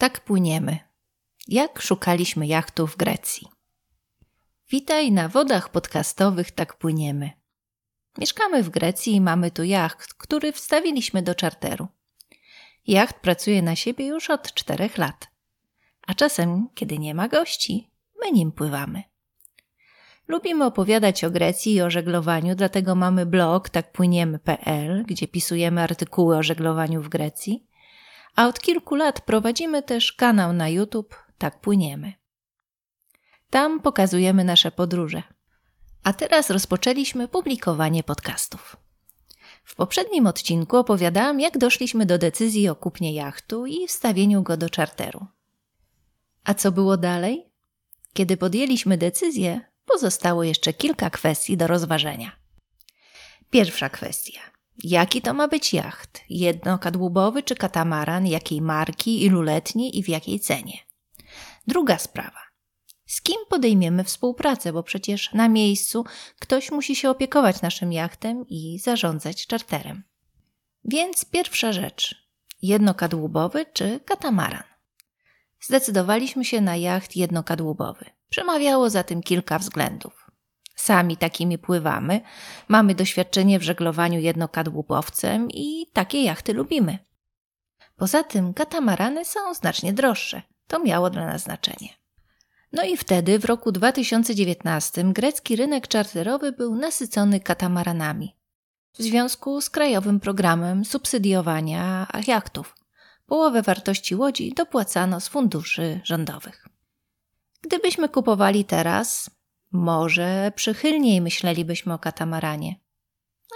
Tak płyniemy. Jak szukaliśmy jachtu w Grecji. Witaj na wodach podcastowych Tak płyniemy. Mieszkamy w Grecji i mamy tu jacht, który wstawiliśmy do czarteru. Jacht pracuje na siebie już od czterech lat. A czasem, kiedy nie ma gości, my nim pływamy. Lubimy opowiadać o Grecji i o żeglowaniu, dlatego mamy blog takpłyniemy.pl, gdzie pisujemy artykuły o żeglowaniu w Grecji a od kilku lat prowadzimy też kanał na YouTube Tak Płyniemy. Tam pokazujemy nasze podróże. A teraz rozpoczęliśmy publikowanie podcastów. W poprzednim odcinku opowiadałam, jak doszliśmy do decyzji o kupnie jachtu i wstawieniu go do czarteru. A co było dalej? Kiedy podjęliśmy decyzję, pozostało jeszcze kilka kwestii do rozważenia. Pierwsza kwestia. Jaki to ma być jacht? Jednokadłubowy czy katamaran? Jakiej marki, iluletni i w jakiej cenie? Druga sprawa. Z kim podejmiemy współpracę, bo przecież na miejscu ktoś musi się opiekować naszym jachtem i zarządzać czarterem. Więc pierwsza rzecz. Jednokadłubowy czy katamaran? Zdecydowaliśmy się na jacht jednokadłubowy. Przemawiało za tym kilka względów. Sami takimi pływamy, mamy doświadczenie w żeglowaniu jednokadłubowcem i takie jachty lubimy. Poza tym katamarany są znacznie droższe. To miało dla nas znaczenie. No i wtedy, w roku 2019, grecki rynek czarterowy był nasycony katamaranami. W związku z krajowym programem subsydiowania jachtów. Połowę wartości łodzi dopłacano z funduszy rządowych. Gdybyśmy kupowali teraz, może przychylniej myślelibyśmy o katamaranie.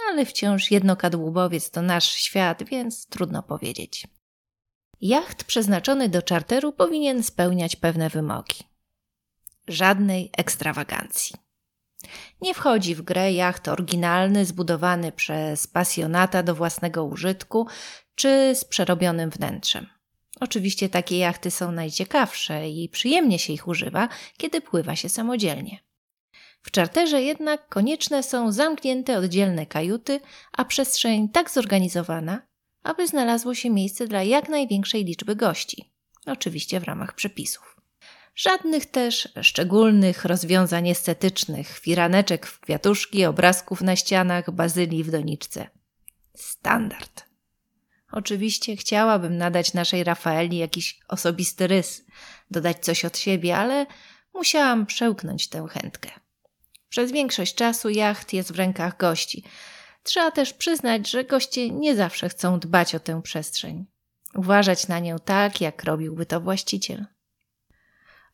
Ale wciąż jednokadłubowiec to nasz świat, więc trudno powiedzieć. Jacht przeznaczony do czarteru powinien spełniać pewne wymogi. Żadnej ekstrawagancji. Nie wchodzi w grę jacht oryginalny, zbudowany przez pasjonata do własnego użytku, czy z przerobionym wnętrzem. Oczywiście takie jachty są najciekawsze i przyjemnie się ich używa, kiedy pływa się samodzielnie. W czarterze jednak konieczne są zamknięte oddzielne kajuty, a przestrzeń tak zorganizowana, aby znalazło się miejsce dla jak największej liczby gości, oczywiście w ramach przepisów. Żadnych też szczególnych rozwiązań estetycznych, firaneczek w kwiatuszki, obrazków na ścianach, bazylii w doniczce. Standard. Oczywiście chciałabym nadać naszej Rafaeli jakiś osobisty rys, dodać coś od siebie, ale musiałam przełknąć tę chętkę. Przez większość czasu jacht jest w rękach gości. Trzeba też przyznać, że goście nie zawsze chcą dbać o tę przestrzeń, uważać na nią tak, jak robiłby to właściciel.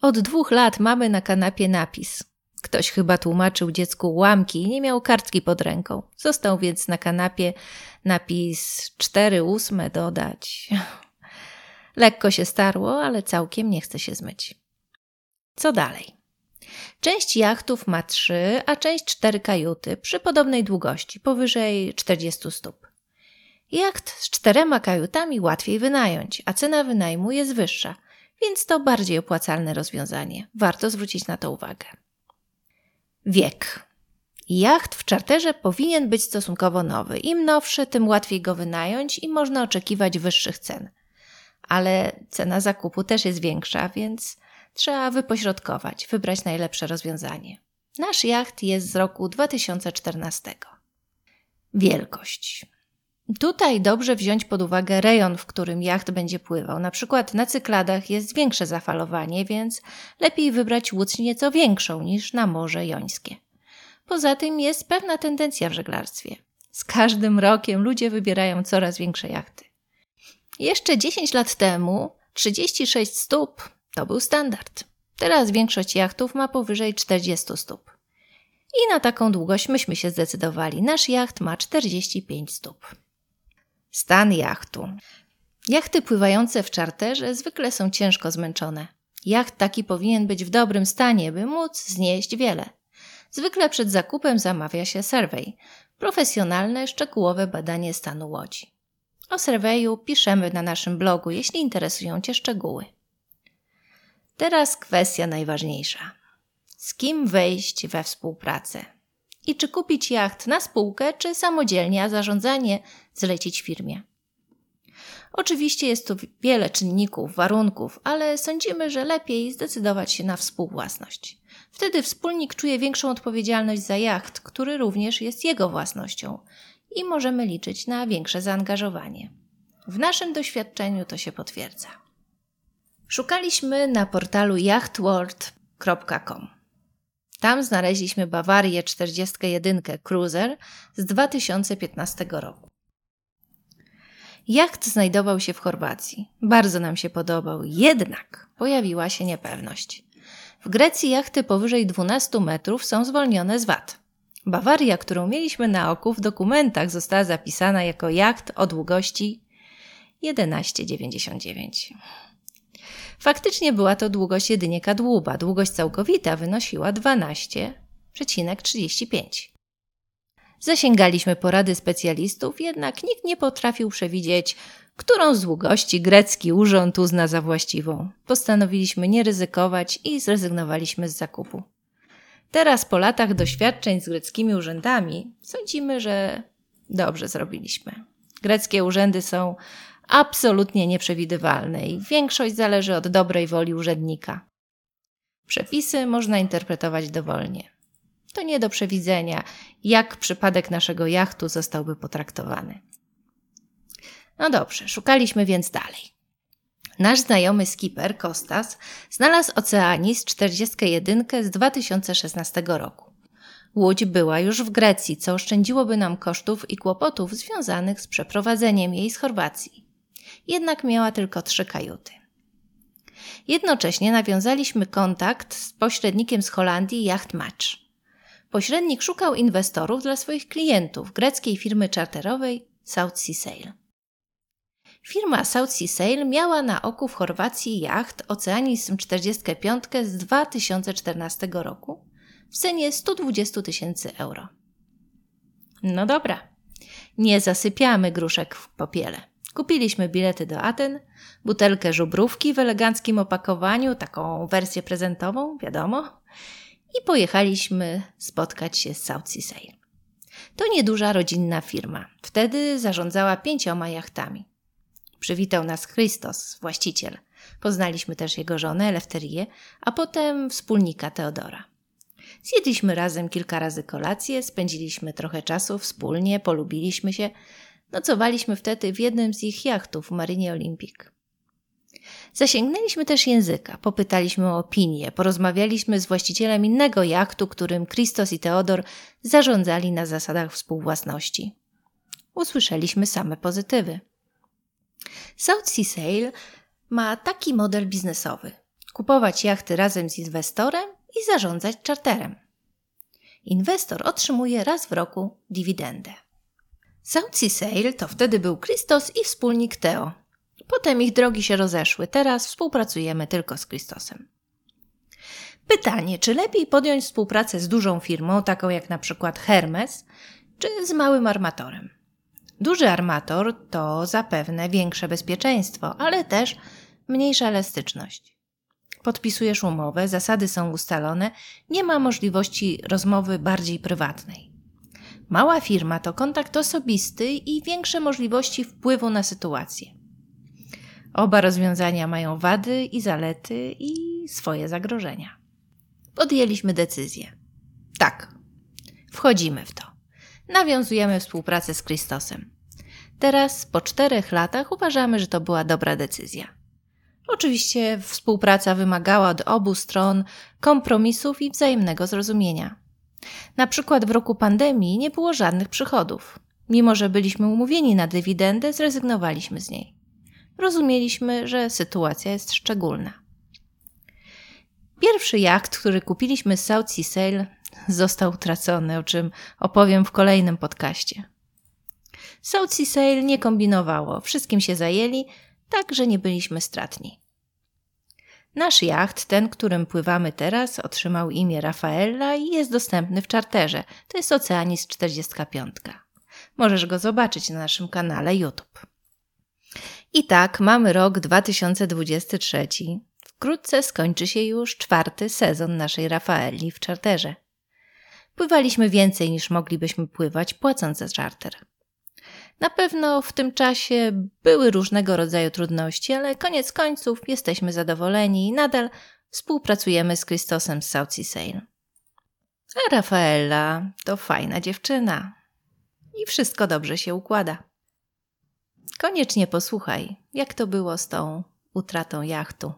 Od dwóch lat mamy na kanapie napis. Ktoś chyba tłumaczył dziecku łamki i nie miał kartki pod ręką. Został więc na kanapie napis 4 ósme dodać. Lekko się starło, ale całkiem nie chce się zmyć. Co dalej? Część jachtów ma trzy, a część cztery kajuty przy podobnej długości, powyżej 40 stóp. Jacht z czterema kajutami łatwiej wynająć, a cena wynajmu jest wyższa, więc to bardziej opłacalne rozwiązanie. Warto zwrócić na to uwagę. Wiek. Jacht w czarterze powinien być stosunkowo nowy. Im nowszy, tym łatwiej go wynająć i można oczekiwać wyższych cen. Ale cena zakupu też jest większa, więc Trzeba wypośrodkować, wybrać najlepsze rozwiązanie. Nasz jacht jest z roku 2014. Wielkość. Tutaj dobrze wziąć pod uwagę rejon, w którym jacht będzie pływał. Na przykład na cykladach jest większe zafalowanie, więc lepiej wybrać łódź nieco większą niż na Morze Jońskie. Poza tym jest pewna tendencja w żeglarstwie. Z każdym rokiem ludzie wybierają coraz większe jachty. Jeszcze 10 lat temu 36 stóp to był standard. Teraz większość jachtów ma powyżej 40 stóp. I na taką długość myśmy się zdecydowali. Nasz jacht ma 45 stóp. Stan jachtu. Jachty pływające w czarterze zwykle są ciężko zmęczone. Jacht taki powinien być w dobrym stanie, by móc znieść wiele. Zwykle przed zakupem zamawia się survey, profesjonalne, szczegółowe badanie stanu łodzi. O surveyu piszemy na naszym blogu, jeśli interesują Cię szczegóły. Teraz kwestia najważniejsza. Z kim wejść we współpracę? I czy kupić jacht na spółkę, czy samodzielnie, a zarządzanie zlecić firmie? Oczywiście jest tu wiele czynników, warunków, ale sądzimy, że lepiej zdecydować się na współwłasność. Wtedy wspólnik czuje większą odpowiedzialność za jacht, który również jest jego własnością i możemy liczyć na większe zaangażowanie. W naszym doświadczeniu to się potwierdza. Szukaliśmy na portalu yachtworld.com. Tam znaleźliśmy Bawarię 41 Cruiser z 2015 roku. Jacht znajdował się w Chorwacji. Bardzo nam się podobał, jednak pojawiła się niepewność. W Grecji jachty powyżej 12 metrów są zwolnione z VAT. Bawaria, którą mieliśmy na oku, w dokumentach została zapisana jako jacht o długości 11,99. Faktycznie była to długość jedynie kadłuba. Długość całkowita wynosiła 12,35. Zasięgaliśmy porady specjalistów, jednak nikt nie potrafił przewidzieć, którą z długości grecki urząd uzna za właściwą. Postanowiliśmy nie ryzykować i zrezygnowaliśmy z zakupu. Teraz, po latach doświadczeń z greckimi urzędami, sądzimy, że dobrze zrobiliśmy. Greckie urzędy są absolutnie nieprzewidywalne i większość zależy od dobrej woli urzędnika. Przepisy można interpretować dowolnie. To nie do przewidzenia, jak przypadek naszego jachtu zostałby potraktowany. No dobrze, szukaliśmy więc dalej. Nasz znajomy skipper Kostas znalazł Oceanis 41 z 2016 roku. Łódź była już w Grecji, co oszczędziłoby nam kosztów i kłopotów związanych z przeprowadzeniem jej z Chorwacji. Jednak miała tylko trzy kajuty. Jednocześnie nawiązaliśmy kontakt z pośrednikiem z Holandii Yacht Match. Pośrednik szukał inwestorów dla swoich klientów greckiej firmy czarterowej South Sea Sail. Firma South Sea Sail miała na oku w Chorwacji jacht Oceanism 45 z 2014 roku w cenie 120 tysięcy euro. No dobra, nie zasypiamy gruszek w popiele. Kupiliśmy bilety do Aten, butelkę żubrówki w eleganckim opakowaniu, taką wersję prezentową, wiadomo, i pojechaliśmy spotkać się z South Sea Sail. To nieduża rodzinna firma. Wtedy zarządzała pięcioma jachtami. Przywitał nas Christos, właściciel. Poznaliśmy też jego żonę Elefterię, a potem wspólnika Teodora. Zjedliśmy razem kilka razy kolację, spędziliśmy trochę czasu wspólnie, polubiliśmy się. Nocowaliśmy wtedy w jednym z ich jachtów w Marinie Olympic. Zasięgnęliśmy też języka, popytaliśmy o opinię, porozmawialiśmy z właścicielem innego jachtu, którym Christos i Teodor zarządzali na zasadach współwłasności. Usłyszeliśmy same pozytywy. South Sea Sail ma taki model biznesowy: kupować jachty razem z inwestorem i zarządzać czarterem. Inwestor otrzymuje raz w roku dywidendę. Sea Sail to wtedy był Christos i wspólnik Theo. Potem ich drogi się rozeszły, teraz współpracujemy tylko z Christosem. Pytanie, czy lepiej podjąć współpracę z dużą firmą, taką jak na przykład Hermes, czy z małym armatorem? Duży armator to zapewne większe bezpieczeństwo, ale też mniejsza elastyczność. Podpisujesz umowę, zasady są ustalone, nie ma możliwości rozmowy bardziej prywatnej. Mała firma to kontakt osobisty i większe możliwości wpływu na sytuację. Oba rozwiązania mają wady i zalety i swoje zagrożenia. Podjęliśmy decyzję. Tak, wchodzimy w to. Nawiązujemy współpracę z Kristosem. Teraz, po czterech latach, uważamy, że to była dobra decyzja. Oczywiście współpraca wymagała od obu stron kompromisów i wzajemnego zrozumienia. Na przykład w roku pandemii nie było żadnych przychodów. Mimo, że byliśmy umówieni na dywidendę, zrezygnowaliśmy z niej. Rozumieliśmy, że sytuacja jest szczególna. Pierwszy jacht, który kupiliśmy z South Sea Sail, został utracony, o czym opowiem w kolejnym podcaście. South Sea Sail nie kombinowało, wszystkim się zajęli, tak że nie byliśmy stratni. Nasz jacht, ten, którym pływamy teraz, otrzymał imię Rafaela i jest dostępny w czarterze. To jest Oceanis 45. Możesz go zobaczyć na naszym kanale YouTube. I tak mamy rok 2023. Wkrótce skończy się już czwarty sezon naszej Rafaeli w czarterze. Pływaliśmy więcej niż moglibyśmy pływać, płacąc za czarter. Na pewno w tym czasie były różnego rodzaju trudności, ale koniec końców jesteśmy zadowoleni i nadal współpracujemy z Krystosem z South Sea Sail. A Rafaela to fajna dziewczyna i wszystko dobrze się układa. Koniecznie posłuchaj, jak to było z tą utratą jachtu.